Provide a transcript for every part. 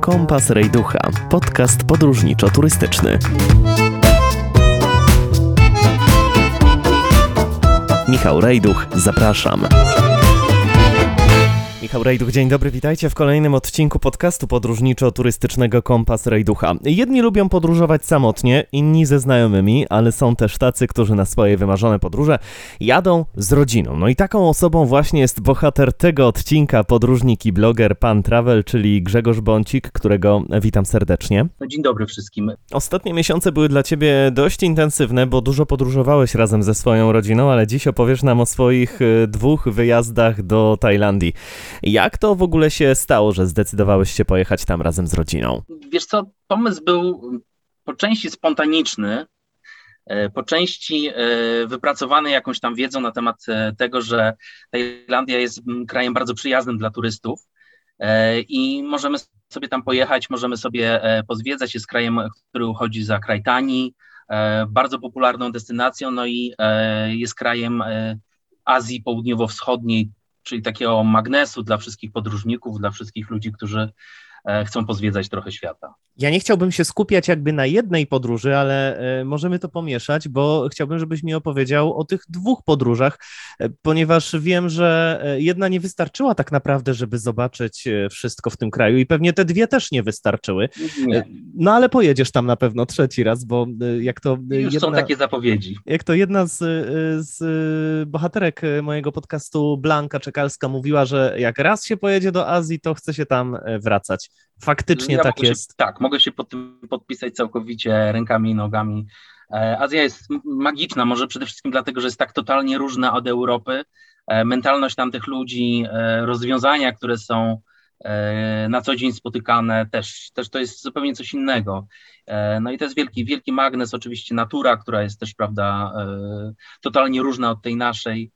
Kompas Rejducha, podcast podróżniczo-turystyczny. Michał Rejduch, zapraszam. Michał Rejduch, dzień dobry, witajcie w kolejnym odcinku podcastu podróżniczo-turystycznego Kompas Rejducha. Jedni lubią podróżować samotnie, inni ze znajomymi, ale są też tacy, którzy na swoje wymarzone podróże jadą z rodziną. No i taką osobą właśnie jest bohater tego odcinka, podróżnik i bloger Pan Travel, czyli Grzegorz Bącik, którego witam serdecznie. No, dzień dobry wszystkim. Ostatnie miesiące były dla ciebie dość intensywne, bo dużo podróżowałeś razem ze swoją rodziną, ale dziś opowiesz nam o swoich e, dwóch wyjazdach do Tajlandii. Jak to w ogóle się stało, że zdecydowałeś się pojechać tam razem z rodziną? Wiesz co, pomysł był po części spontaniczny, e, po części e, wypracowany jakąś tam wiedzą na temat e, tego, że Tajlandia jest krajem bardzo przyjaznym dla turystów i możemy sobie tam pojechać, możemy sobie pozwiedzać. Jest krajem, który uchodzi za kraj tani, bardzo popularną destynacją, no i jest krajem Azji Południowo-Wschodniej, czyli takiego magnesu dla wszystkich podróżników, dla wszystkich ludzi, którzy chcą pozwiedzać trochę świata. Ja nie chciałbym się skupiać jakby na jednej podróży, ale e, możemy to pomieszać, bo chciałbym, żebyś mi opowiedział o tych dwóch podróżach, e, ponieważ wiem, że jedna nie wystarczyła tak naprawdę, żeby zobaczyć wszystko w tym kraju i pewnie te dwie też nie wystarczyły. Nie. No ale pojedziesz tam na pewno trzeci raz, bo jak to. Już jedna, są takie zapowiedzi. Jak to jedna z, z bohaterek mojego podcastu, Blanka Czekalska, mówiła, że jak raz się pojedzie do Azji, to chce się tam wracać. Faktycznie ja tak jest. Się, tak, mogę się pod tym podpisać całkowicie rękami i nogami. E, Azja jest magiczna, może przede wszystkim dlatego, że jest tak totalnie różna od Europy. E, mentalność tamtych ludzi, e, rozwiązania, które są na co dzień spotykane, też, też to jest zupełnie coś innego. No i to jest wielki, wielki magnes, oczywiście natura, która jest też, prawda, totalnie różna od tej naszej.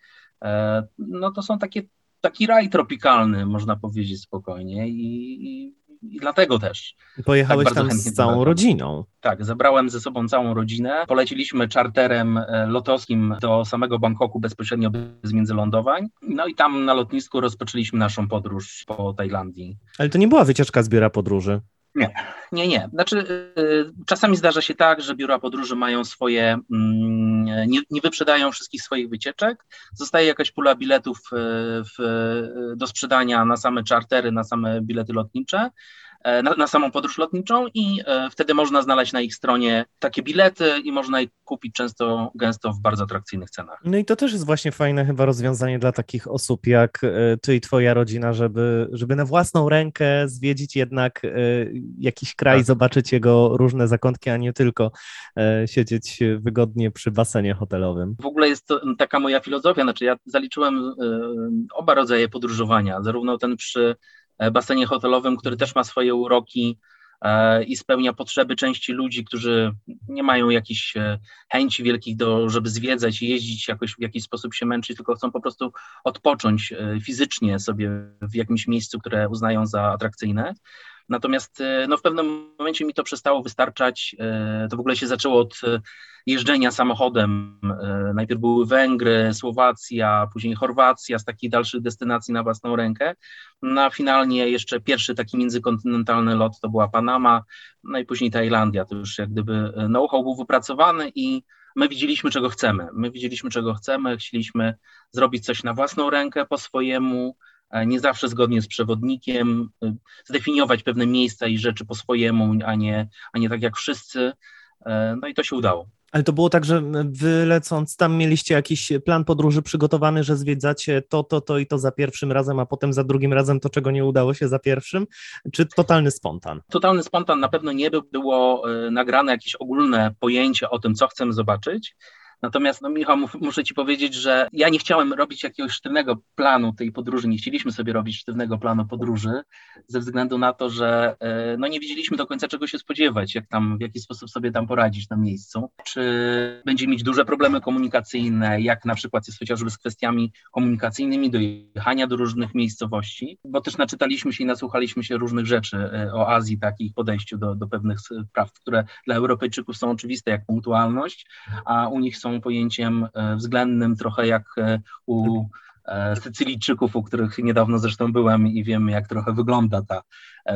No to są takie taki raj tropikalny, można powiedzieć spokojnie i, i, i dlatego też. Pojechałeś tak tam z całą rodziną. Tak, zabrałem ze sobą całą rodzinę. Poleciliśmy czarterem e, lotowskim do samego Bangkoku bezpośrednio bez międzylądowań. No i tam na lotnisku rozpoczęliśmy naszą podróż po Tajlandii. Ale to nie była wycieczka z biura podróży. Nie, nie, nie. Znaczy, y, czasami zdarza się tak, że biura podróży mają swoje, mm, nie, nie wyprzedają wszystkich swoich wycieczek. Zostaje jakaś pula biletów y, w, y, do sprzedania na same czartery, na same bilety lotnicze. E, na, na, samą podróż lotniczą i e, wtedy można znaleźć na ich stronie takie bilety i można je kupić często, gęsto w bardzo atrakcyjnych cenach. No i to też jest właśnie fajne chyba rozwiązanie dla takich osób jak e, ty i twoja rodzina, żeby, żeby na własną rękę zwiedzić jednak jakiś kraj, tak. zobaczyć jego różne zakątki, a nie tylko siedzieć wygodnie przy basenie hotelowym. W ogóle jest to taka moja filozofia, znaczy ja zaliczyłem oba rodzaje podróżowania, zarówno ten przy basenie hotelowym, który też ma swoje uroki e, i spełnia potrzeby części ludzi, którzy nie mają jakichś e, chęci wielkich, do, żeby zwiedzać i jeździć jakoś w jakiś sposób się męczyć, tylko chcą po prostu odpocząć fizycznie sobie w jakimś miejscu, które uznają za atrakcyjne. Natomiast no, w pewnym momencie mi to przestało wystarczać. To w ogóle się zaczęło od jeżdżenia samochodem. E, najpierw były Węgry, Słowacja, później Chorwacja z takich dalszych destynacji na własną rękę. No a finalnie jeszcze pierwszy taki międzykontynentalny lot to była Panama, no i później Tajlandia. To już jak gdyby know-how był wypracowany i my widzieliśmy, czego chcemy. My widzieliśmy, czego chcemy, chcieliśmy zrobić coś na własną rękę, po swojemu, e, nie zawsze zgodnie z przewodnikiem, e, zdefiniować pewne miejsca i rzeczy po swojemu, a nie, a nie tak jak wszyscy. No i to się udało. Ale to było tak, że wy lecąc tam mieliście jakiś plan podróży przygotowany, że zwiedzacie to, to, to i to za pierwszym razem, a potem za drugim razem to, czego nie udało się za pierwszym? Czy totalny spontan? Totalny spontan na pewno nie był. Było e, nagrane jakieś ogólne pojęcie o tym, co chcemy zobaczyć. Natomiast, no Michał, muszę Ci powiedzieć, że ja nie chciałem robić jakiegoś sztywnego planu tej podróży, nie chcieliśmy sobie robić sztywnego planu podróży, ze względu na to, że e, no, nie wiedzieliśmy do końca czego się spodziewać, jak tam, w jaki sposób sobie tam poradzić na miejscu. Czy będzie mieć duże problemy komunikacyjne, jak na przykład jest chociażby z kwestiami komunikacyjnymi do jechania do różnych miejscowości, bo też naczytaliśmy się i nasłuchaliśmy się różnych rzeczy e, o Azji, takich podejściu do, do pewnych spraw, które dla Europejczyków są oczywiste, jak punktualność, a u nich są pojęciem e, względnym, trochę jak e, u e, Sycylijczyków, u których niedawno zresztą byłem i wiem, jak trochę wygląda ta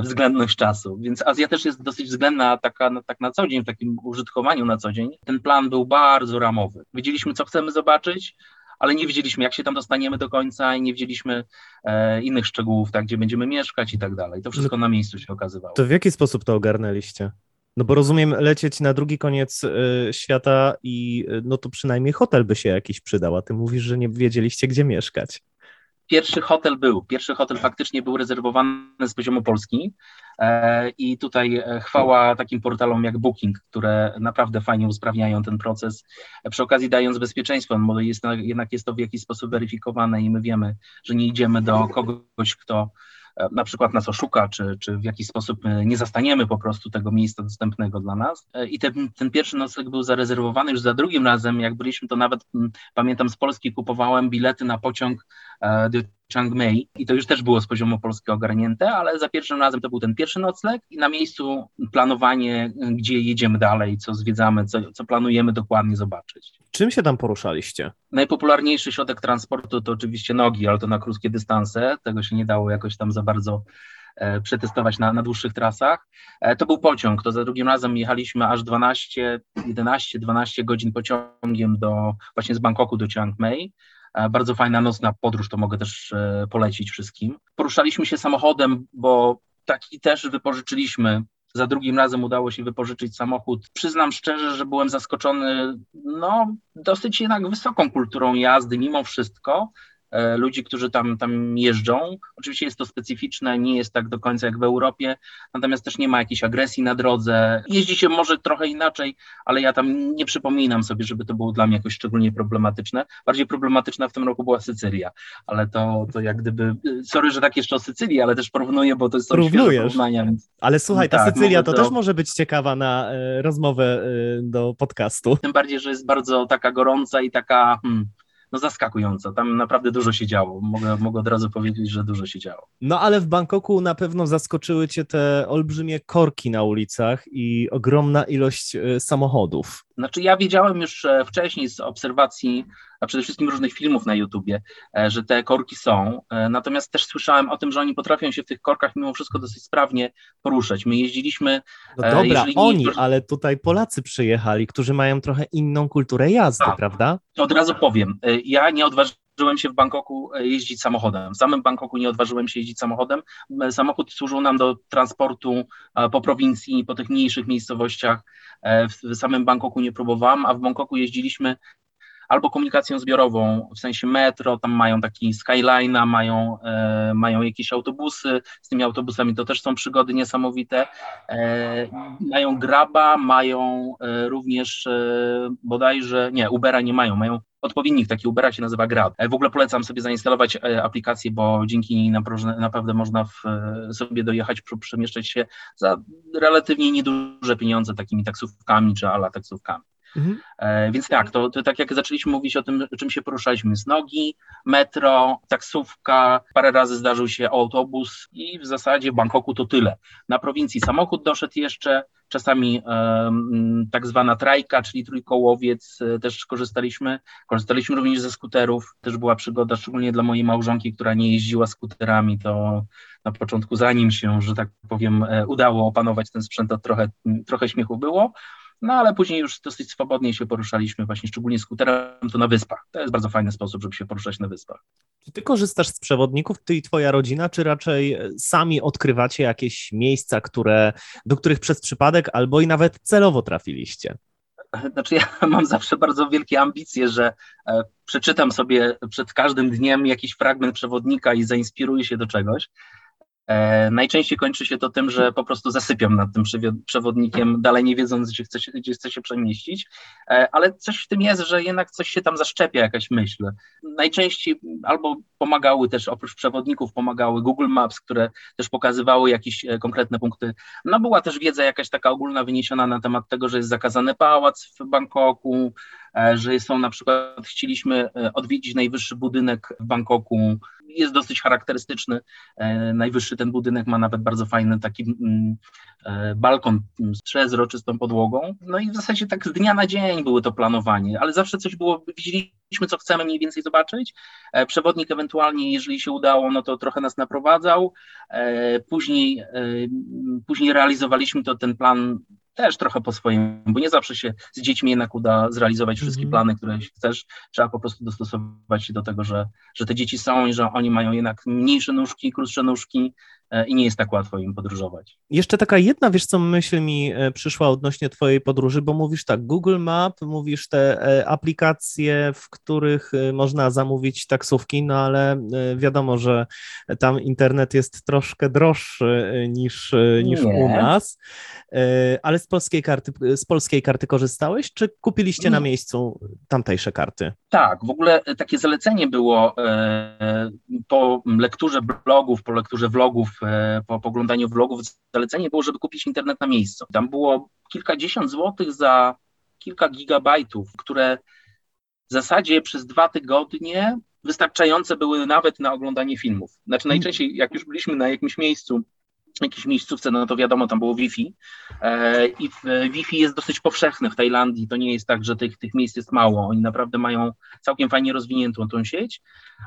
względność czasu. Więc Azja też jest dosyć względna taka, no, tak na co dzień, w takim użytkowaniu na co dzień. Ten plan był bardzo ramowy. Wiedzieliśmy, co chcemy zobaczyć, ale nie wiedzieliśmy, jak się tam dostaniemy do końca i nie wiedzieliśmy e, innych szczegółów, tak, gdzie będziemy mieszkać i tak dalej. To wszystko na miejscu się okazywało. To w jaki sposób to ogarnęliście? No bo rozumiem, lecieć na drugi koniec y, świata i y, no to przynajmniej hotel by się jakiś przydał, a ty mówisz, że nie wiedzieliście, gdzie mieszkać. Pierwszy hotel był, pierwszy hotel faktycznie był rezerwowany z poziomu Polski. E, i tutaj e, chwała takim portalom jak Booking, które naprawdę fajnie usprawniają ten proces, przy okazji dając bezpieczeństwo, bo jest, jednak jest to w jakiś sposób weryfikowane i my wiemy, że nie idziemy do kogoś, kto E, na przykład nas oszuka, czy, czy w jakiś sposób e, nie zastaniemy po prostu tego miejsca dostępnego dla nas. E, I ten, ten pierwszy nocleg był zarezerwowany już za drugim razem. Jak byliśmy, to nawet pamiętam z Polski kupowałem bilety na pociąg do Chiang Mai i to już też było z poziomu polskiego ogarnięte, ale za pierwszym razem to był ten pierwszy nocleg i na miejscu planowanie, gdzie jedziemy dalej, co zwiedzamy, co, co planujemy dokładnie zobaczyć. Czym się tam poruszaliście? Najpopularniejszy środek transportu to oczywiście nogi, ale to na krótkie dystanse, tego się nie dało jakoś tam za bardzo e, przetestować na, na dłuższych trasach. E, to był pociąg, to za drugim razem jechaliśmy aż 12, 11, 12 godzin pociągiem do, właśnie z Bangkoku do Chiang Mai. E, bardzo fajna nocna podróż, to mogę też e, polecić wszystkim. Poruszaliśmy się samochodem, bo taki też wypożyczyliśmy. Za drugim razem udało się wypożyczyć samochód. Przyznam szczerze, że byłem zaskoczony no, dosyć jednak wysoką kulturą jazdy mimo wszystko. E, ludzi, którzy tam, tam jeżdżą. Oczywiście jest to specyficzne, nie jest tak do końca jak w Europie, natomiast też nie ma jakiejś agresji na drodze. Jeździ się może trochę inaczej, ale ja tam nie przypominam sobie, żeby to było dla mnie jakoś szczególnie problematyczne. Bardziej problematyczna w tym roku była Sycylia, ale to, to jak gdyby, sorry, że tak jeszcze o Sycylii, ale też porównuję, bo to jest porównania. Więc... Ale słuchaj, ta tak, Sycylia to, to, też może być ciekawa na e, rozmowę e, do podcastu. Tym bardziej, że jest bardzo taka gorąca i taka... Hmm, no zaskakująco. Tam naprawdę dużo się działo. Mogę, mogę od razu powiedzieć, że dużo się działo. No ale w Bangkoku na pewno zaskoczyły cię te olbrzymie korki na ulicach i ogromna ilość e, samochodów. Znaczy ja wiedziałem już e, wcześniej z obserwacji, a przede wszystkim różnych filmów na YouTubie, e, że te korki są, natomiast też słyszałem o tym, że oni potrafią się w tych korkach mimo wszystko dosyć sprawnie poruszać. My jeździliśmy... No dobra, oni, nie... ale tutaj Polacy przyjechali, którzy mają trochę inną kulturę jazdy, a, prawda? Od razu powiem, ja nie odważyłem się w Bangkoku e, jeździć samochodem. W samym Bangkoku nie odważyłem się jeździć samochodem. E, samochód służył nam do transportu e, po prowincji, po tych mniejszych miejscowościach. W samym Bangkoku nie próbowałem, a w Bangkoku jeździliśmy albo komunikacją zbiorową, w sensie metro, tam mają taki skyline'a, mają, e, mają jakieś autobusy, z tymi autobusami to też są przygody niesamowite, e, mają Graba, mają e, również e, bodajże, nie, Ubera nie mają, mają odpowiednik taki Ubera się nazywa Grab. E, w ogóle polecam sobie zainstalować e, aplikację, bo dzięki niej naprawdę można w, sobie dojechać, przemieszczać się za relatywnie nieduże pieniądze takimi taksówkami czy ala taksówkami. Mhm. E, więc tak, to, to, tak jak zaczęliśmy mówić o tym, czym się poruszaliśmy z nogi, metro, taksówka, parę razy zdarzył się autobus i w zasadzie w Bangkoku to tyle. Na prowincji samochód doszedł jeszcze, czasami tak zwana trajka, czyli trójkołowiec, e, też korzystaliśmy. Korzystaliśmy również ze skuterów, też była przygoda, szczególnie dla mojej małżonki, która nie jeździła skuterami, to na początku, zanim się, że tak powiem, e, udało opanować ten sprzęt, to trochę, trochę śmiechu było. No ale później już dosyć swobodnie się poruszaliśmy, właśnie szczególnie skuterem, to na wyspach. To jest bardzo fajny sposób, żeby się poruszać na wyspach. Czy ty korzystasz z przewodników, ty i twoja rodzina, czy raczej e, sami odkrywacie jakieś miejsca, które, do których przez przypadek albo i nawet celowo trafiliście? Znaczy ja mam zawsze bardzo wielkie ambicje, że e, przeczytam sobie przed każdym dniem jakiś fragment przewodnika i zainspiruję się do czegoś. E, najczęściej kończy się to tym, że po prostu zasypiam nad tym przewodnikiem, dalej nie wiedząc, gdzie chce się, gdzie chce się przemieścić, e, ale coś w tym jest, że jednak coś się tam zaszczepia, jakaś myśl. Najczęściej albo pomagały też, oprócz przewodników, pomagały Google Maps, które też pokazywały jakieś e, konkretne punkty. No była też wiedza jakaś taka ogólna wyniesiona na temat tego, że jest zakazany pałac w Bangkoku, że są na przykład, chcieliśmy odwiedzić najwyższy budynek w Bangkoku, jest dosyć charakterystyczny. Najwyższy ten budynek ma nawet bardzo fajny taki mm, balkon z przezroczystą podłogą. No i w zasadzie tak z dnia na dzień były to planowanie, ale zawsze coś było, widzieliśmy co chcemy mniej więcej zobaczyć. Przewodnik ewentualnie, jeżeli się udało, no to trochę nas naprowadzał. Później, później realizowaliśmy to ten plan też trochę po swoim, bo nie zawsze się z dziećmi jednak uda zrealizować wszystkie mm -hmm. plany, które chcesz. Trzeba po prostu dostosować się do tego, że, że te dzieci są i że oni mają jednak mniejsze nóżki, krótsze nóżki, i nie jest tak łatwo im podróżować. Jeszcze taka jedna, wiesz co, myśl mi e, przyszła odnośnie twojej podróży, bo mówisz tak, Google Map, mówisz te e, aplikacje, w których można zamówić taksówki, no ale wiadomo, że tam internet jest troszkę droższy niż, niż u nas, ale z polskiej, karty, z polskiej karty korzystałeś, czy kupiliście na miejscu tamtejsze karty? Tak, w ogóle takie zalecenie było po lekturze blogów, po lekturze vlogów E, po poglądaniu vlogów zalecenie było, żeby kupić internet na miejscu. Tam było kilkadziesiąt złotych za kilka gigabajtów, które w zasadzie przez dwa tygodnie wystarczające były nawet na oglądanie filmów. Znaczy najczęściej jak już byliśmy na jakimś miejscu, jakiejś miejscówce, no to wiadomo, tam było Wi-Fi. E, i Wi-Fi jest dosyć powszechne w Tajlandii, to nie jest tak, że tych, tych miejsc jest mało, oni naprawdę mają całkiem fajnie rozwiniętą tą sieć,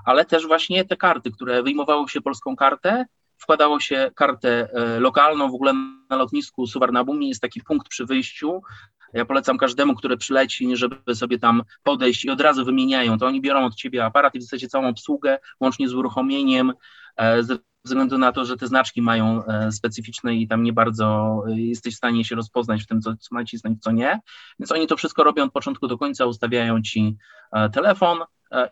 ale też właśnie te karty, które wyjmowało się polską kartę, wkładało się kartę e, lokalną, w ogóle na lotnisku Suvarnabhumi jest taki punkt przy wyjściu, ja polecam każdemu, który przyleci, żeby sobie tam podejść i od razu wymieniają, to oni biorą od ciebie aparat i w zasadzie całą obsługę, łącznie z uruchomieniem, e, względu na to, że te znaczki mają e, specyficzne i tam nie bardzo jesteś w stanie się rozpoznać w tym, co, co nacisnąć, co nie. Więc oni to wszystko robią od początku do końca, ustawiają ci telefon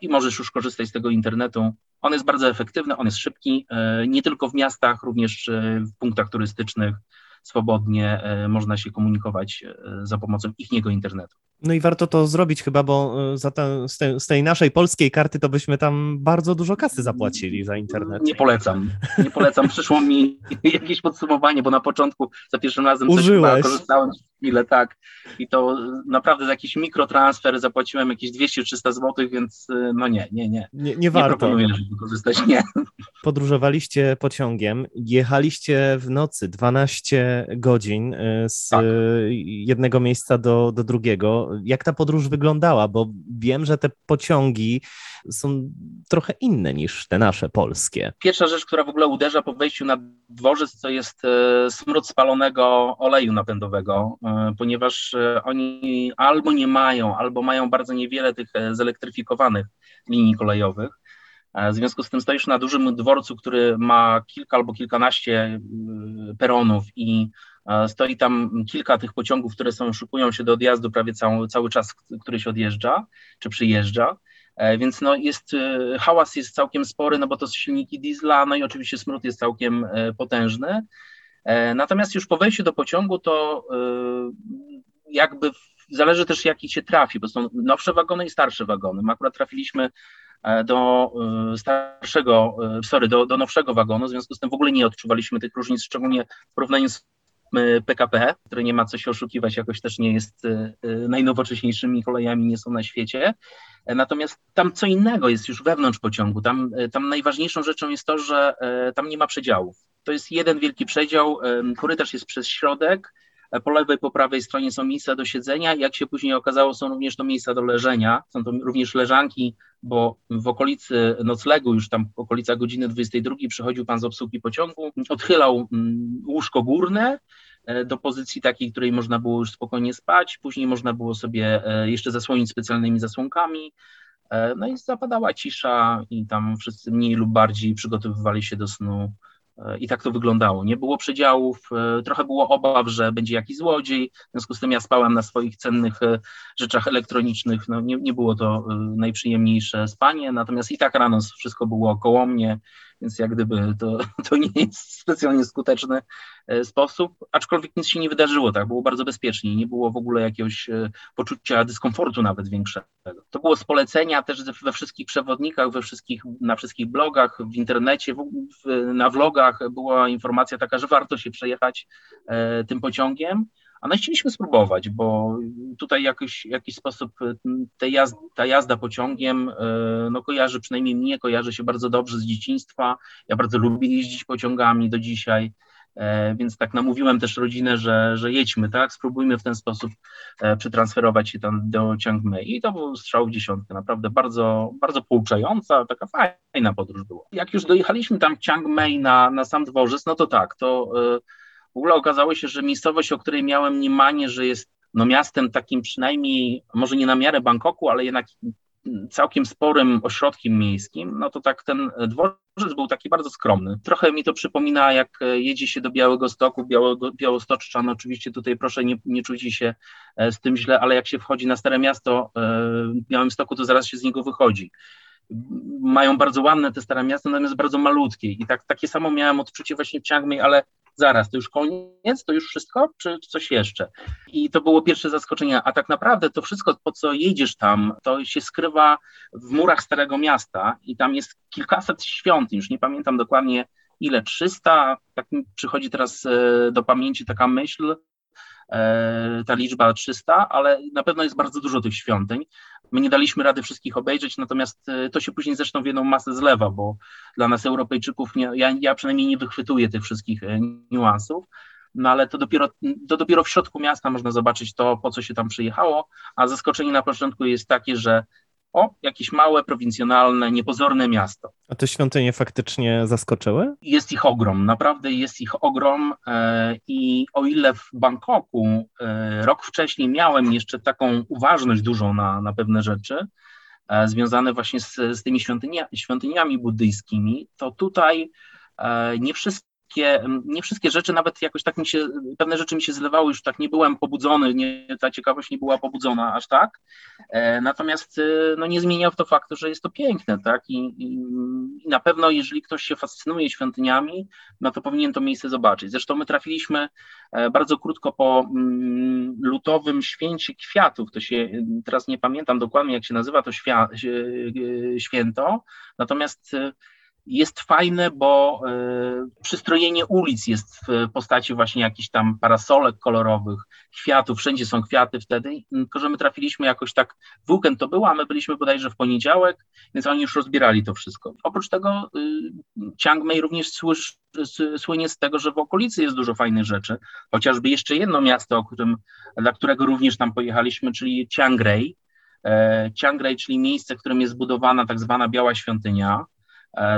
i możesz już korzystać z tego internetu on jest bardzo efektywny, on jest szybki, e, nie tylko w miastach, również e, w punktach turystycznych swobodnie e, można się komunikować za pomocą ichniego internetu. No i warto to zrobić chyba, bo za te, z, tej, z, tej, naszej polskiej karty to byśmy tam bardzo dużo kasy zapłacili za internet. Nie polecam. Nie polecam. Przyszło mi jakieś podsumowanie, bo na początku za pierwszym razem Użyłeś. coś korzystałem chwilę, tak. I to naprawdę za jakiś mikrotransfer zapłaciłem jakieś 200-300 zł, więc no nie, nie, nie. Nie, nie warto. Nie proponuję, żeby korzystać, nie. Podróżowaliście pociągiem, jechaliście w nocy 12 godzin z tak. jednego miejsca do, do drugiego jak ta podróż wyglądała, bo wiem, że te pociągi są trochę inne niż te nasze polskie. Pierwsza rzecz, która w ogóle uderza po wejściu na dworzec, to jest e, smród spalonego oleju napędowego, e, ponieważ e, oni albo nie mają, albo mają bardzo niewiele tych zelektryfikowanych linii kolejowych. W związku z tym stoisz na dużym dworcu, który ma kilka albo kilkanaście peronów i Stoi tam kilka tych pociągów, które są, szykują się do odjazdu prawie cały, cały czas, który się odjeżdża czy przyjeżdża. E, więc no jest, e, hałas jest całkiem spory, no bo to są silniki diesla, no i oczywiście smród jest całkiem e, potężny. Natomiast już po wejściu do pociągu to jakby zależy też jaki się trafi, bo są nowsze wagony i starsze wagony. My akurat trafiliśmy do starszego, sorry, do, do nowszego wagonu, w związku z tym w ogóle nie odczuwaliśmy tych różnic, szczególnie w porównaniu z PKP, który nie ma co się oszukiwać, jakoś też nie jest e, e, najnowocześniejszymi kolejami, nie są na świecie. E, natomiast tam co innego jest już wewnątrz pociągu. Tam, tam najważniejszą rzeczą jest to, że tam nie ma przedziałów. To jest jeden wielki przedział, korytarz jest przez środek, po lewej, po prawej stronie są miejsca do siedzenia. Jak się później okazało, są również to miejsca do leżenia. Są to również leżanki, bo w okolicy noclegu, już tam w okolicach godziny 22 przychodził pan z obsługi pociągu, odchylał mm, łóżko górne e, do pozycji takiej, której można było już spokojnie spać. Później można było sobie e, jeszcze zasłonić specjalnymi zasłonkami. E, no i zapadała cisza i tam wszyscy mniej lub bardziej przygotowywali się do snu i tak to wyglądało. Nie było przedziałów, e, trochę było obaw, że będzie jakiś złodziej, w związku z tym ja spałem na swoich cennych e, rzeczach elektronicznych. No, nie, nie było to e, najprzyjemniejsze spanie, natomiast i tak rano wszystko było koło mnie więc jak gdyby to, to nie jest specjalnie skuteczny e, sposób, aczkolwiek nic się nie wydarzyło, tak, było bardzo bezpiecznie, nie było w ogóle jakiegoś e, poczucia dyskomfortu nawet większego. To było z polecenia też we wszystkich przewodnikach, we wszystkich, na wszystkich blogach, w internecie, w, na vlogach była informacja taka, że warto się przejechać e, tym pociągiem, A no chcieliśmy spróbować, bo tutaj jakoś, jakiś sposób jazd, ta jazda pociągiem no, kojarzy, przynajmniej mnie kojarzy się bardzo dobrze z dzieciństwa. Ja bardzo lubię jeździć pociągami do dzisiaj. E, więc tak namówiłem też rodzinę, że, że jedźmy, tak, spróbujmy w ten sposób e, przetransferować się tam do Chiang Mai i to był strzał w dziesiątkę, naprawdę bardzo, bardzo pouczająca, taka fajna podróż była. Jak już dojechaliśmy tam Chiang Mai na, na sam dworzec, no to tak, to e, w ogóle okazało się, że miejscowość, o której miałem mniemanie, że jest no miastem takim przynajmniej, może nie na miarę Bangkoku, ale jednak całkiem sporym ośrodkiem miejskim, no to tak ten dworzec był taki bardzo skromny. Trochę mi to przypomina, jak jedzie się do Białego Stoku, Białego, Białostoczczan, oczywiście tutaj proszę nie, nie się e, z tym źle, ale jak się wchodzi na Stare Miasto e, w Białym Stoku, to zaraz się z niego wychodzi. Mają bardzo ładne te Stare Miasta, natomiast bardzo malutkie i tak, takie samo miałem odczucie właśnie w Chiang Mai, ale zaraz, to już koniec, to już wszystko, czy coś jeszcze? I to było pierwsze zaskoczenie, a tak naprawdę to wszystko, po co jedziesz tam, to się skrywa w murach Starego Miasta i tam jest kilkaset świątyń, już nie pamiętam dokładnie ile, 300, tak mi przychodzi teraz e, do pamięci taka myśl, ta liczba 300, ale na pewno jest bardzo dużo tych świątyń. My nie daliśmy rady wszystkich obejrzeć, natomiast e, to się później zresztą w jedną masę zlewa, bo dla nas Europejczyków, nie, ja, ja przynajmniej nie wychwytuję tych wszystkich e, niuansów, no ale to dopiero, to dopiero w środku miasta można zobaczyć to, po co się tam przyjechało, a zaskoczenie na początku jest takie, że o, jakieś małe, prowincjonalne, niepozorne miasto. A te świątynie faktycznie zaskoczyły? Jest ich ogrom, naprawdę jest ich ogrom e, i o ile w Bangkoku e, rok wcześniej miałem jeszcze taką uważność dużą na, na pewne rzeczy, e, związane właśnie z, z tymi świątynia, świątyniami buddyjskimi, to tutaj nie wszystkie wszystkie, nie wszystkie rzeczy, nawet jakoś tak mi się, pewne rzeczy mi się zlewały, już tak nie byłem pobudzony, nie, ta ciekawość nie była pobudzona aż tak. E, natomiast e, no, nie zmienia to faktu, że jest to piękne, tak? I, i, I, na pewno, jeżeli ktoś się fascynuje świątyniami, no to powinien to miejsce zobaczyć. Zresztą my trafiliśmy e, bardzo krótko po mm, lutowym święcie kwiatów. To się teraz nie pamiętam dokładnie, jak się nazywa to świa, święto. Natomiast jest fajne, bo y, przystrojenie ulic jest w postaci właśnie jakichś tam parasolek kolorowych, kwiatów, wszędzie są kwiaty wtedy, tylko że my trafiliśmy jakoś tak, w weekend to było, a my byliśmy bodajże w poniedziałek, więc oni już rozbierali to wszystko. Oprócz tego y, Chiang Mai również słysz, słynie z tego, że w okolicy jest dużo fajnych rzeczy, chociażby jeszcze jedno miasto, o którym, dla którego również tam pojechaliśmy, czyli Chiang Rai, e, Chiang Rai, czyli miejsce, w którym jest zbudowana tak zwana Biała Świątynia, E,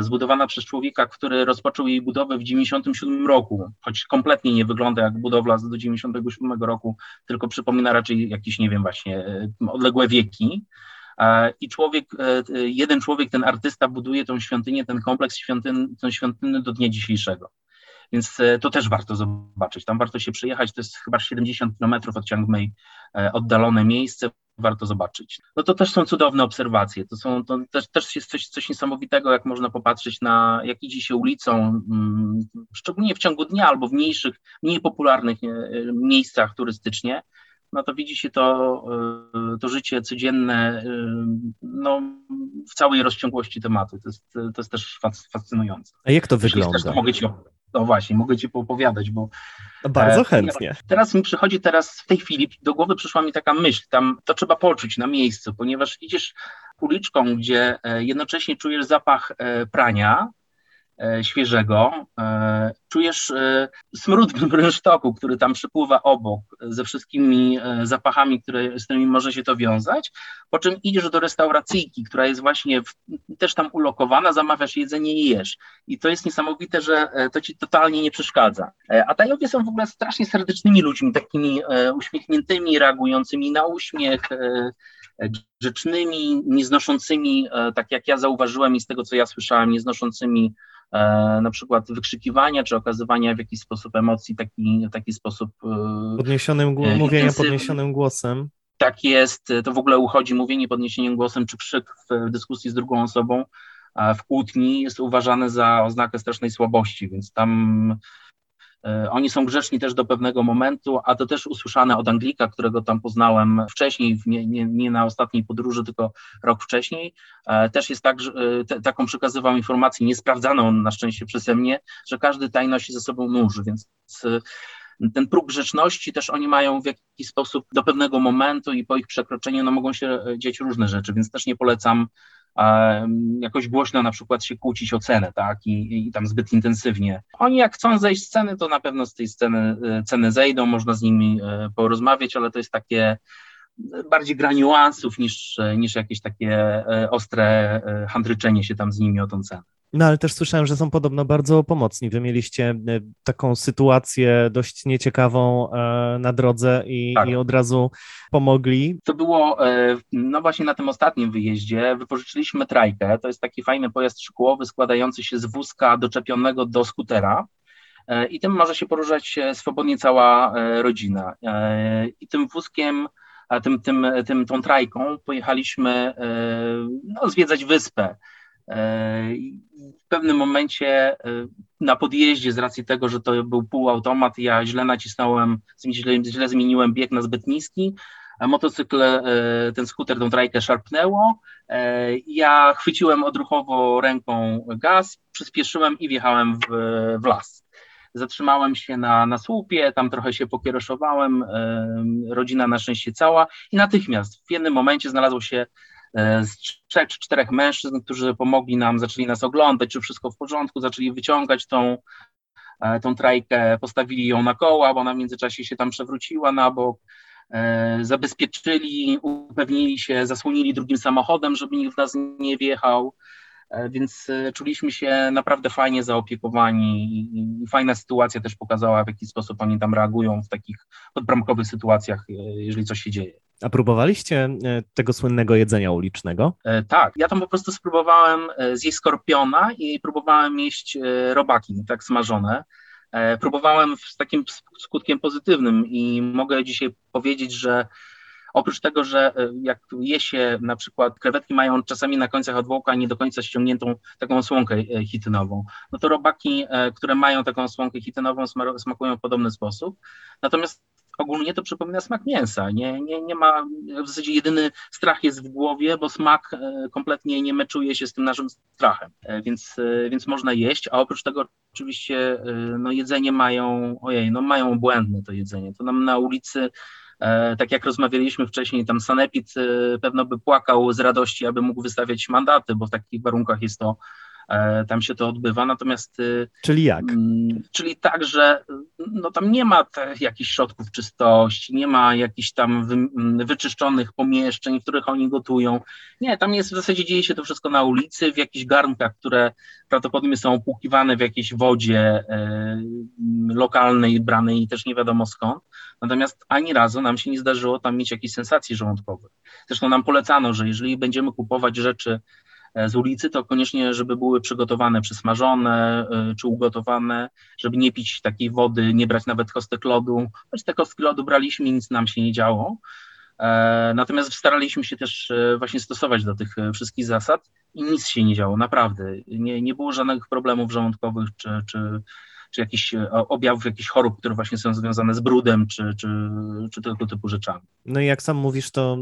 zbudowana przez człowieka, który rozpoczął jej budowę w 97 roku, choć kompletnie nie wygląda jak budowla z do 97 roku, tylko przypomina raczej jakieś, nie wiem, właśnie e, odległe wieki. E, I człowiek, jeden człowiek, ten artysta buduje tą świątynię, ten kompleks świątyny, ten świątyny do dnia dzisiejszego. Więc to też warto zobaczyć. Tam warto się przyjechać. To jest chyba 70 kilometrów od Chiang Mai oddalone miejsce warto zobaczyć. No to też są cudowne obserwacje, to, są, to też, też jest coś, coś niesamowitego, jak można popatrzeć na, jak idzie się ulicą, mm, szczególnie w ciągu dnia albo w mniejszych, mniej popularnych miejscach turystycznie, no to widzi się to, e, to życie codzienne e, no, w całej rozciągłości tematu. To jest, to jest też fascynujące. A jak to wygląda? Też, to mogę ci, no właśnie, mogę Ci opowiadać, bo... No bardzo e, chętnie. Teraz mi przychodzi teraz, w tej chwili do głowy przyszła mi taka myśl, tam to trzeba poczuć na miejscu, ponieważ idziesz uliczką, gdzie e, jednocześnie czujesz zapach e, prania, świeżego. E, czujesz e, smród brynsztoku, który tam przypływa obok, ze wszystkimi zapachami, które, z którymi może się to wiązać, po czym idziesz do restauracyjki, która jest właśnie w, też tam ulokowana, zamawiasz jedzenie i jesz. I to jest niesamowite, że to ci totalnie nie przeszkadza. A Tajowie są w ogóle strasznie serdecznymi ludźmi, takimi uśmiechniętymi, reagującymi na uśmiech, grzecznymi, nieznoszącymi, tak jak ja zauważyłem i z tego, co ja słyszałem, nieznoszącymi E, na przykład wykrzykiwania, czy okazywania w jakiś sposób emocji, taki, taki sposób. E, podniesionym, e, mówienia podniesionym głosem. Tak jest, to w ogóle uchodzi mówienie podniesieniem głosem, czy krzyk w dyskusji z drugą osobą w kłótni jest uważane za oznakę strasznej słabości, więc tam E, oni są grzeczni też do pewnego momentu, a to też usłyszane od Anglika, którego tam poznałem wcześniej, nie, nie, nie na ostatniej podróży, tylko rok wcześniej. E, też jest tak, że e, te, taką przekazywał informację, niesprawdzaną na szczęście przeze mnie, że każdy taj nosi ze sobą nóż, więc ten próg grzeczności też oni mają w jakiś sposób do pewnego momentu i po ich przekroczeniu no, mogą się dziać różne rzeczy, więc też nie polecam jakoś głośno na przykład się kłócić o cenę, tak, I, i tam zbyt intensywnie. Oni jak chcą zejść z ceny, to na pewno z tej sceny, ceny zejdą, można z nimi porozmawiać, ale to jest takie bardziej gra niuansów niż, niż jakieś takie e, ostre e, handryczenie się tam z nimi o tą cenę. No ale też słyszałem, że są podobno bardzo pomocni. Wy mieliście e, taką sytuację dość nieciekawą na drodze i, tak. i, od razu pomogli. To było, no właśnie na tym ostatnim wyjeździe, wypożyczyliśmy trajkę. To jest taki fajny pojazd szkłowy składający się z wózka doczepionego do skutera. I tym może się poruszać swobodnie cała rodzina. I tym wózkiem tym, tym, tym, tą trajką pojechaliśmy e, no, zwiedzać wyspę. E, w pewnym momencie e, na podjeździe, z racji tego, że to był półautomat, ja źle nacisnąłem, źle, źle zmieniłem bieg na zbyt niski, motocykl, ten skuter, tą trajkę szarpnęło. Ja chwyciłem odruchowo ręką gaz, przyspieszyłem i wjechałem w, w las zatrzymałem się na, na słupie, tam trochę się pokieroszowałem, rodzina na szczęście cała i natychmiast w jednym momencie znalazło się e, z trzech czy czterech mężczyzn, którzy pomogli nam, zaczęli nas oglądać, czy wszystko w porządku, zaczęli wyciągać tą, e, tą trajkę, postawili ją na koła, bo ona w międzyczasie się tam przewróciła na bok, e, zabezpieczyli, upewnili się, zasłonili drugim samochodem, żeby nikt w nas nie wjechał, E, więc e, czuliśmy się naprawdę fajnie zaopiekowani i fajna sytuacja też pokazała, w jaki sposób oni tam reagują w takich podbramkowych sytuacjach, e, jeżeli coś się dzieje. A próbowaliście tego słynnego jedzenia ulicznego? Tak, ja tam po prostu spróbowałem zjeść skorpiona i próbowałem jeść robaki, tak smażone. Próbowałem z takim skutkiem pozytywnym i mogę dzisiaj powiedzieć, że Oprócz tego, że e, jak je się na przykład krewetki mają czasami na końcach odwłoka nie do końca ściągniętą taką słonkę e, chitynową, no to robaki, e, które mają taką słonkę chitynową smakują w podobny sposób. Natomiast ogólnie to przypomina smak mięsa. Nie, nie, nie ma, w zasadzie jedyny strach jest w głowie, bo smak kompletnie nie meczuje się z tym naszym strachem, więc, więc można jeść, a oprócz tego oczywiście no, jedzenie mają, ojej, no mają błędne to jedzenie. To nam na ulicy E, tak jak rozmawialiśmy wcześniej, tam Sanepid e, pewno by płakał z radości, aby mógł wystawiać mandaty, bo w takich warunkach jest to e, tam się to odbywa, natomiast... Czyli jak? Mm, czyli tak, że no tam nie ma jakichś środków czystości, nie ma jakichś tam wy, mm, wyczyszczonych pomieszczeń, w których oni gotują. Nie, tam jest w zasadzie dzieje się to wszystko na ulicy, w jakichś garnkach, które prawdopodobnie są opłukiwane w jakiejś wodzie e, lokalnej, branej i też nie wiadomo skąd. Natomiast ani razu nam się nie zdarzyło tam mieć jakiejś sensacji żołądkowych. Zresztą nam polecano, że jeżeli będziemy kupować rzeczy e, z ulicy, to koniecznie, żeby były przygotowane, przysmażone e, czy ugotowane, żeby nie pić takiej wody, nie brać nawet kostek lodu. Choć te kostki lodu braliśmy i nic nam się nie działo. E, natomiast staraliśmy się też właśnie stosować do tych wszystkich zasad i nic się nie działo, naprawdę. Nie, nie było żadnych problemów żołądkowych czy, czy czy jakichś e, objawów jakichś chorób, które właśnie są związane z brudem, czy, czy, czy tego typu rzeczami. No i jak sam mówisz, to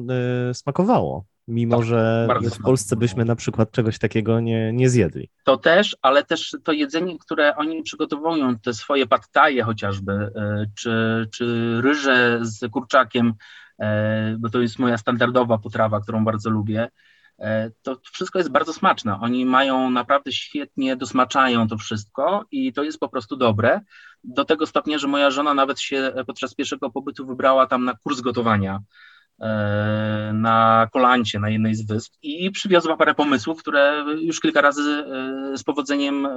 y, smakowało, mimo tak, że w Polsce byśmy na przykład czegoś takiego nie, nie zjedli. To też, ale też to jedzenie, które oni przygotowują, te swoje pattaje chociażby, y, czy, czy ryże z kurczakiem, bo to jest moja standardowa potrawa, którą bardzo lubię, E, to wszystko jest bardzo smaczne. Oni mają naprawdę świetnie, dosmaczają to wszystko i to jest po prostu dobre. Do tego stopnia, że moja żona nawet się podczas pierwszego pobytu wybrała tam na kurs gotowania e, na Kolancie, na jednej z wysp i przywiozła parę pomysłów, które już kilka razy e, z powodzeniem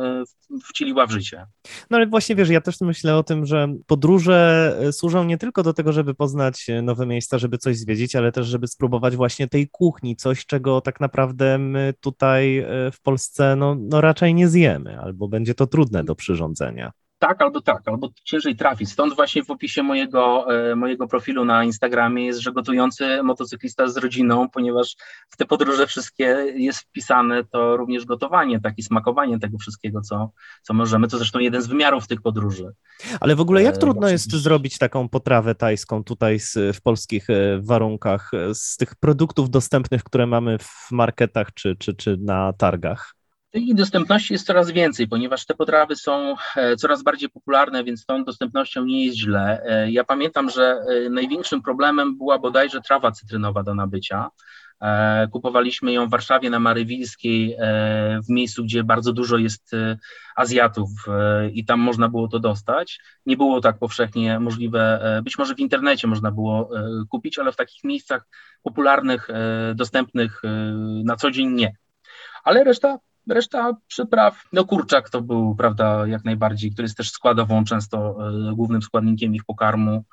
wcieliła w życie. No ale właśnie wiesz, ja też myślę o tym, że podróże służą nie tylko do tego, żeby poznać nowe miejsca, żeby coś zwiedzić, ale też, żeby spróbować właśnie tej kuchni, coś, czego tak naprawdę my tutaj w Polsce no, no raczej nie zjemy, albo będzie to trudne do przyrządzenia tak albo tak, albo ciężej trafić. Stąd właśnie w opisie mojego, e, mojego profilu na Instagramie jest, że gotujący motocyklista z rodziną, ponieważ w te podróże wszystkie jest wpisane to również gotowanie, takie smakowanie tego wszystkiego, co, co możemy. To zresztą jeden z wymiarów tych podróży. Ale w ogóle jak e, trudno jest zrobić taką potrawę tajską tutaj z, w polskich e, warunkach z tych produktów dostępnych, które mamy w marketach czy, czy, czy na targach? Tej dostępności jest coraz więcej, ponieważ te potrawy są e, coraz bardziej popularne, więc tą dostępnością nie jest źle. E, ja pamiętam, że e, największym problemem była bodajże trawa cytrynowa do nabycia. Kupowaliśmy ją w Warszawie na Marywilskiej, w miejscu, gdzie bardzo dużo jest Azjatów i tam można było to dostać. Nie było tak powszechnie możliwe, być może w internecie można było kupić, ale w takich miejscach popularnych, dostępnych na co dzień nie. Ale reszta Reszta przypraw, no kurczak to był, prawda, jak najbardziej, który jest też składową, często e, głównym składnikiem ich pokarmu.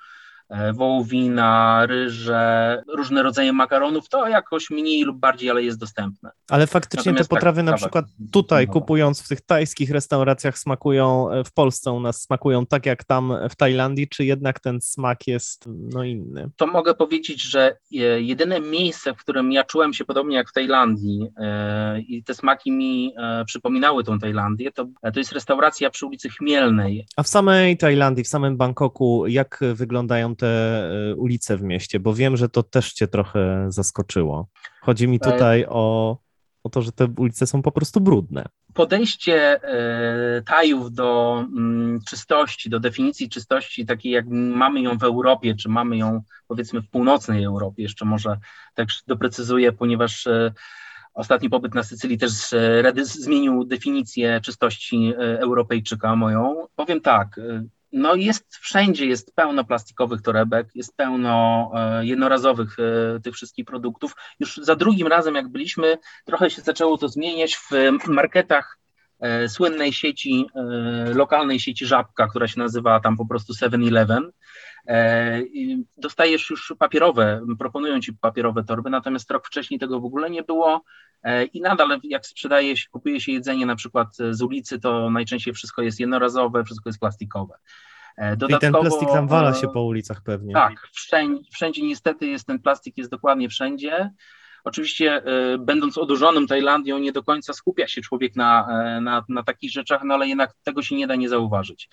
E, wołowina, ryże, różne rodzaje makaronów, to jakoś mniej lub bardziej, ale jest dostępne. Ale faktycznie Natomiast te potrawy tak, na przykład tutaj kupując w tych tajskich restauracjach smakują, e, w Polsce u nas smakują tak jak tam w Tajlandii, czy jednak ten smak jest no inny? To mogę powiedzieć, że e, jedyne miejsce, w którym ja czułem się podobnie jak w Tajlandii i te smaki mi przypominały tą Tajlandię, to, to jest restauracja przy ulicy Chmielnej. A w samej Tajlandii, w samym Bangkoku, jak wyglądają te e, ulice w mieście, bo wiem, że to też cię trochę zaskoczyło. Chodzi mi tutaj o, o to, że te ulice są po prostu brudne. Podejście e, Tajów do mm, czystości, do definicji czystości, takiej jak mamy ją w Europie, czy mamy ją powiedzmy w północnej Europie, jeszcze może tak doprecyzuję, ponieważ e, Ostatni pobyt na Sycylii też zmienił definicję czystości Europejczyka moją. Powiem tak, no jest wszędzie, jest pełno plastikowych torebek, jest pełno e, jednorazowych e, tych wszystkich produktów. Już za drugim razem, jak byliśmy, trochę się zaczęło to zmieniać w marketach e, słynnej sieci, lokalnej sieci Żabka, która się nazywa tam po prostu 7-Eleven. Dostajesz już papierowe, proponują ci papierowe torby, natomiast rok wcześniej tego w ogóle nie było i nadal jak sprzedaje się, kupuje się jedzenie na przykład z ulicy, to najczęściej wszystko jest jednorazowe, wszystko jest plastikowe. Dodatkowo, I ten plastik tam wala się po ulicach pewnie. Tak, wszędzie, wszędzie niestety jest ten plastik, jest dokładnie wszędzie. Oczywiście, będąc odurzonym Tajlandią, nie do końca skupia się człowiek na, na, na takich rzeczach, no ale jednak tego się nie da nie zauważyć.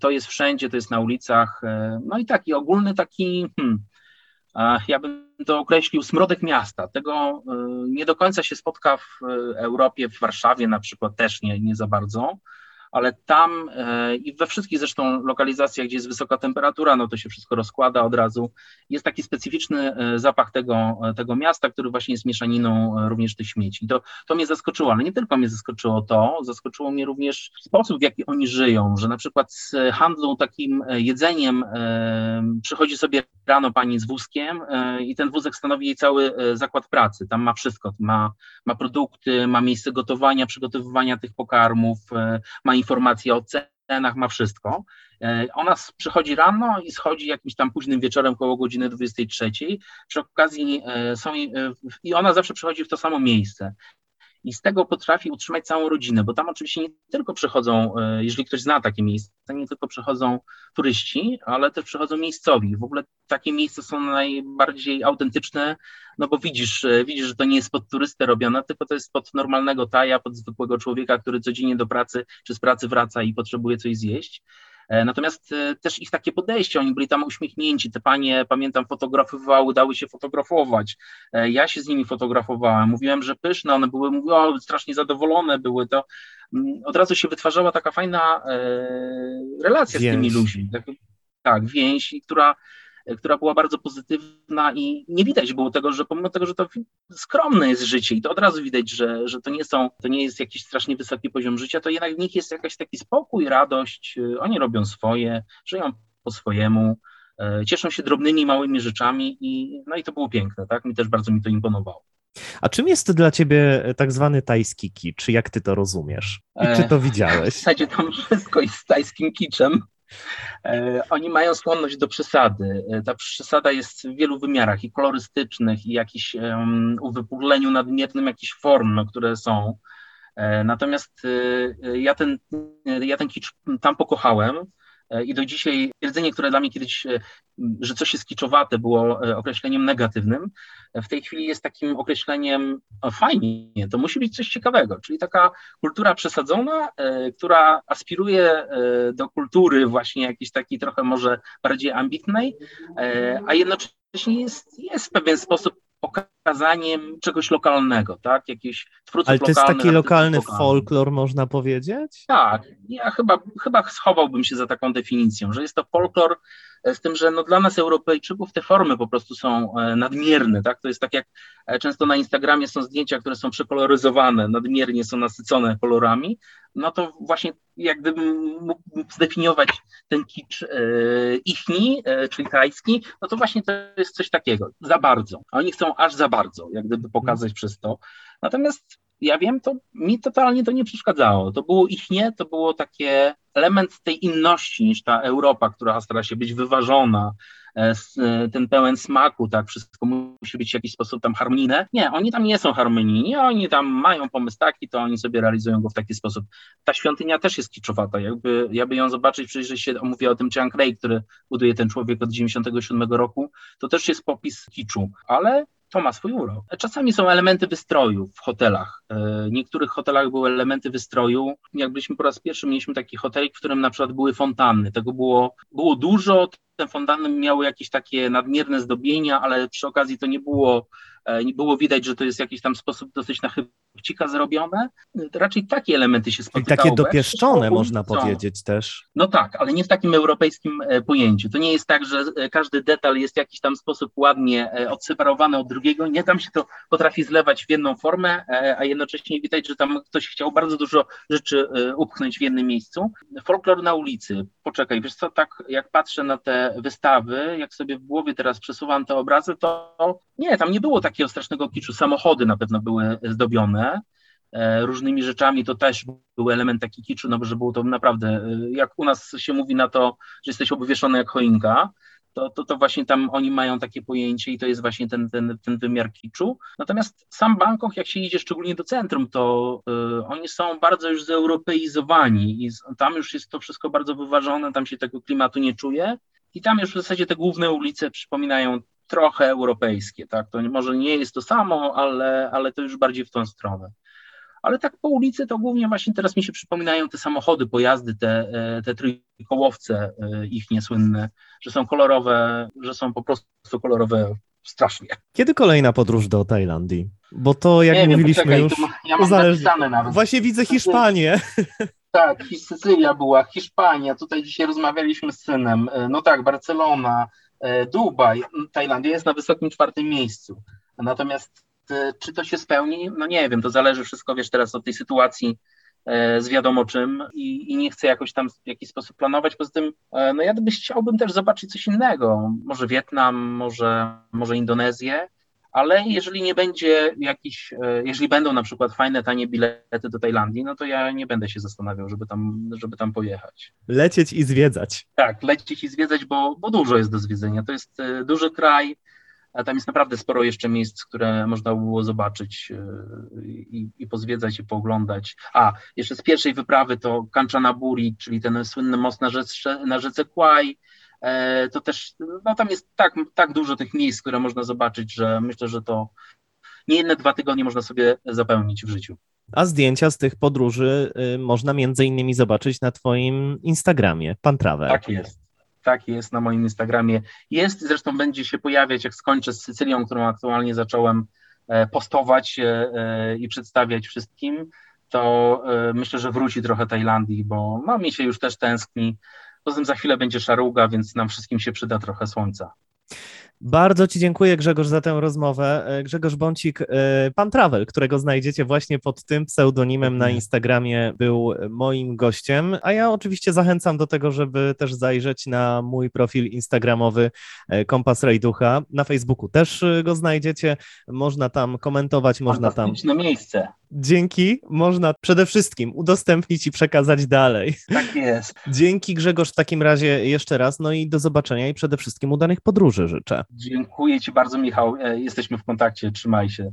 To jest wszędzie, to jest na ulicach. No i taki ogólny taki, hmm, ja bym to określił smrodek miasta. Tego nie do końca się spotka w Europie, w Warszawie na przykład też nie, nie za bardzo ale tam e, i we wszystkich zresztą lokalizacjach, gdzie jest wysoka temperatura, no to się wszystko rozkłada od razu. Jest taki specyficzny e, zapach tego, e, tego miasta, który właśnie jest mieszaniną również tych śmieci. To, to mnie zaskoczyło, ale nie tylko mnie zaskoczyło to, zaskoczyło mnie również sposób, w jaki oni żyją, że na przykład z handlu takim jedzeniem przychodzi sobie rano pani z wózkiem i ten wózek stanowi jej cały zakład pracy. Tam ma wszystko, ma, ma produkty, ma miejsce gotowania, przygotowywania tych pokarmów, ma informacje o cenach, ma wszystko. E, ona przychodzi rano i schodzi jakimś tam późnym wieczorem koło godziny 23. Przy okazji e, są, e, i ona zawsze przychodzi w to samo miejsce i z tego potrafi utrzymać całą rodzinę, bo tam oczywiście nie tylko przychodzą, e, jeżeli ktoś zna takie miejsce, nie tylko przychodzą turyści, ale też przychodzą miejscowi. W ogóle takie miejsca są najbardziej autentyczne, no bo widzisz, e, widzisz, że to nie jest pod turystę robione, tylko to jest pod normalnego taja, pod zwykłego człowieka, który codziennie do pracy czy z pracy wraca i potrzebuje coś zjeść. E, natomiast e, też ich takie podejście, oni byli tam uśmiechnięci, te panie, pamiętam, fotografowały, dały się fotografować. E, ja się z nimi fotografowałem, mówiłem, że pyszne, one były, mówiły, o, strasznie zadowolone były, to mm, od razu się wytwarzała taka fajna relacja z tymi ludźmi. Tak, tak więź, która która była bardzo pozytywna i nie widać było tego, że pomimo tego, że to skromne jest życie i to od razu widać, że, że to nie są, to nie jest jakiś strasznie wysoki poziom życia, to jednak w nich jest jakiś taki spokój, radość, oni robią swoje, żyją po swojemu, e, cieszą się drobnymi, małymi rzeczami i no i to było piękne, tak? Mi też bardzo mi to imponowało. A czym jest dla ciebie tak zwany tajski kicz? Jak ty to rozumiesz? I czy to widziałeś? W zasadzie tam wszystko jest z tajskim kiczem. E, oni mają skłonność do przesady. E, ta przesada jest w wielu wymiarach i kolorystycznych, i jakiś uwypukleniu nadmiernym jakichś form, które są. E, natomiast ja ten, ja ten kicz tam pokochałem. E, I do dzisiaj twierdzenie, które dla mnie kiedyś, e, że coś jest kiczowate, było e, określeniem negatywnym, w tej chwili jest takim określeniem fajnie, to musi być coś ciekawego, czyli taka kultura przesadzona, która aspiruje do kultury właśnie jakiejś takiej trochę może bardziej ambitnej, a jednocześnie jest, jest w pewien sposób pokazaniem czegoś lokalnego, tak? Jakiś twórców Ale to jest taki lokalny folklor, można powiedzieć? Tak, ja chyba, chyba schowałbym się za taką definicją, że jest to folklor z tym, że no dla nas Europejczyków te formy po prostu są e, nadmierne, tak? To jest tak jak e, często na Instagramie są zdjęcia, które są przekoloryzowane, nadmiernie są nasycone kolorami, no to właśnie jak gdybym mógł zdefiniować ten kicz e, ichni, czyli tajski, no to właśnie to jest coś takiego, za bardzo. Oni chcą aż za bardzo, jak gdyby pokazać przez to. Natomiast ja wiem, to mi totalnie to nie przeszkadzało. To było ich nie, to było takie element tej inności niż ta Europa, która stara się być wyważona, e, e, ten pełen smaku, tak, wszystko musi być w jakiś sposób tam harmonijne. Nie, oni tam nie są harmonijni, oni tam mają pomysł taki, to oni sobie realizują go w taki sposób. Ta świątynia też jest kiczowata, jakby, jakby ją zobaczyć, przecież się mówię o tym Chiang Rai, który buduje ten człowiek od 97 roku, to też jest popis kiczu, ale to ma swój urok. Czasami są elementy wystroju w hotelach. E, W niektórych hotelach były elementy wystroju. Jak byliśmy po raz pierwszy, mieliśmy taki hotelik, w którym na przykład były fontanny. Tego było, było dużo. Te fontanny miały jakieś takie nadmierne zdobienia, ale przy okazji to nie było, było widać, że to jest w jakiś tam sposób dosyć na chybcika zrobione. E, Raczej takie elementy się spotykały. takie bo jak dopieszczone, można powiedzieć też. no tak, ale nie w takim europejskim e, pojęciu. To nie jest tak, że e, każdy detal jest w jakiś tam sposób ładnie e, odseparowany od drugiego. Nie, tam się to potrafi zlewać w jedną formę, e, a jednocześnie widać, że tam ktoś chciał bardzo dużo rzeczy e, upchnąć w jednym miejscu. Folklor na ulicy. Poczekaj, wiesz co, tak jak patrzę na te wystawy, jak sobie w głowie teraz przesuwam te obrazy, to nie, tam nie było takiego strasznego kiczu. Samochody na pewno były zdobione e, różnymi rzeczami, to też był element taki kiczu, no bo że było to naprawdę, e, jak u nas się mówi na to, że jesteś obwieszony jak choinka, to, to, to właśnie tam oni mają takie pojęcie i to jest właśnie ten, ten, ten wymiar kiczu. Natomiast sam Bangkok, jak się idzie szczególnie do centrum, to y, oni są bardzo już zeuropeizowani i tam już jest to wszystko bardzo wyważone, tam się tego klimatu nie czuje i tam już w zasadzie te główne ulice przypominają trochę europejskie, tak? To może nie jest to samo, ale, ale to już bardziej w tą stronę. Ale tak po ulicy to głównie właśnie teraz mi się przypominają te samochody, pojazdy, te, e, te trójkołowce e, ich niesłynne, że są kolorowe, że są po prostu kolorowe strasznie. Kiedy kolejna podróż do Tajlandii? Bo to, jak Nie wiem, mówiliśmy poczekaj, już, ma- ja mam uzależni- nawet. właśnie widzę Hiszpanię. Tak, Sycylia była, Hiszpania, tutaj dzisiaj rozmawialiśmy z synem. E, No tak, Barcelona, Dubaj, m, Tajlandia jest na wysokim czwartym miejscu. Natomiast e, czy to się spełni? No nie wiem, to zależy wszystko, wiesz, teraz od tej sytuacji e, z wiadomo czym i, i nie chcę jakoś tam w jakiś sposób planować. Poza tym, e, no ja byś chciałbym też zobaczyć coś innego. Może Wietnam, może, może Indonezję. Ale jeżeli nie będzie jakiś, e, jeżeli będą na przykład fajne, tanie bilety do Tajlandii, no to ja nie będę się zastanawiał, żeby tam, żeby tam pojechać. Lecieć i zwiedzać. Tak, lecieć i zwiedzać, bo, bo dużo jest do zwiedzenia. To jest e, duży kraj, a tam jest naprawdę sporo jeszcze miejsc, które można by było zobaczyć e, i, i pozwiedzać i pooglądać. A, jeszcze z pierwszej wyprawy to Kanchanaburi, czyli ten słynny most na rzece, na rzece Kwai. E, To też, no tam jest tak, tak dużo tych miejsc, które można zobaczyć, że myślę, że to nie jedne dwa tygodnie można sobie zapełnić w życiu. A zdjęcia z tych podróży y, można między innymi zobaczyć na twoim Instagramie, Pan Travel. Tak jest. Tak jest na moim Instagramie. Jest, zresztą będzie się pojawiać, jak skończę z Sycylią, którą aktualnie zacząłem e, postować e, i przedstawiać wszystkim, to myślę, że wróci trochę Tajlandii, bo no, mi się już też tęskni. Poza tym za chwilę będzie szaruga, więc nam wszystkim się przyda trochę słońca. Bardzo Ci dziękuję, Grzegorz, za tę rozmowę. E, Grzegorz Bącik, e, Pan Travel, którego znajdziecie właśnie pod tym pseudonimem na Instagramie, był moim gościem. A ja oczywiście zachęcam do tego, żeby też zajrzeć na mój profil Instagramowy e, Kompas Rajducha. Na Facebooku też go znajdziecie. Można tam komentować, można tam. Fantastyczne miejsce. Dzięki, można przede wszystkim udostępnić i przekazać dalej. Tak jest. Dzięki Grzegorz w takim razie jeszcze raz, no i do zobaczenia i przede wszystkim udanych podróży życzę. Dziękuję Ci bardzo, Michał. E, Jesteśmy w kontakcie. Trzymaj się.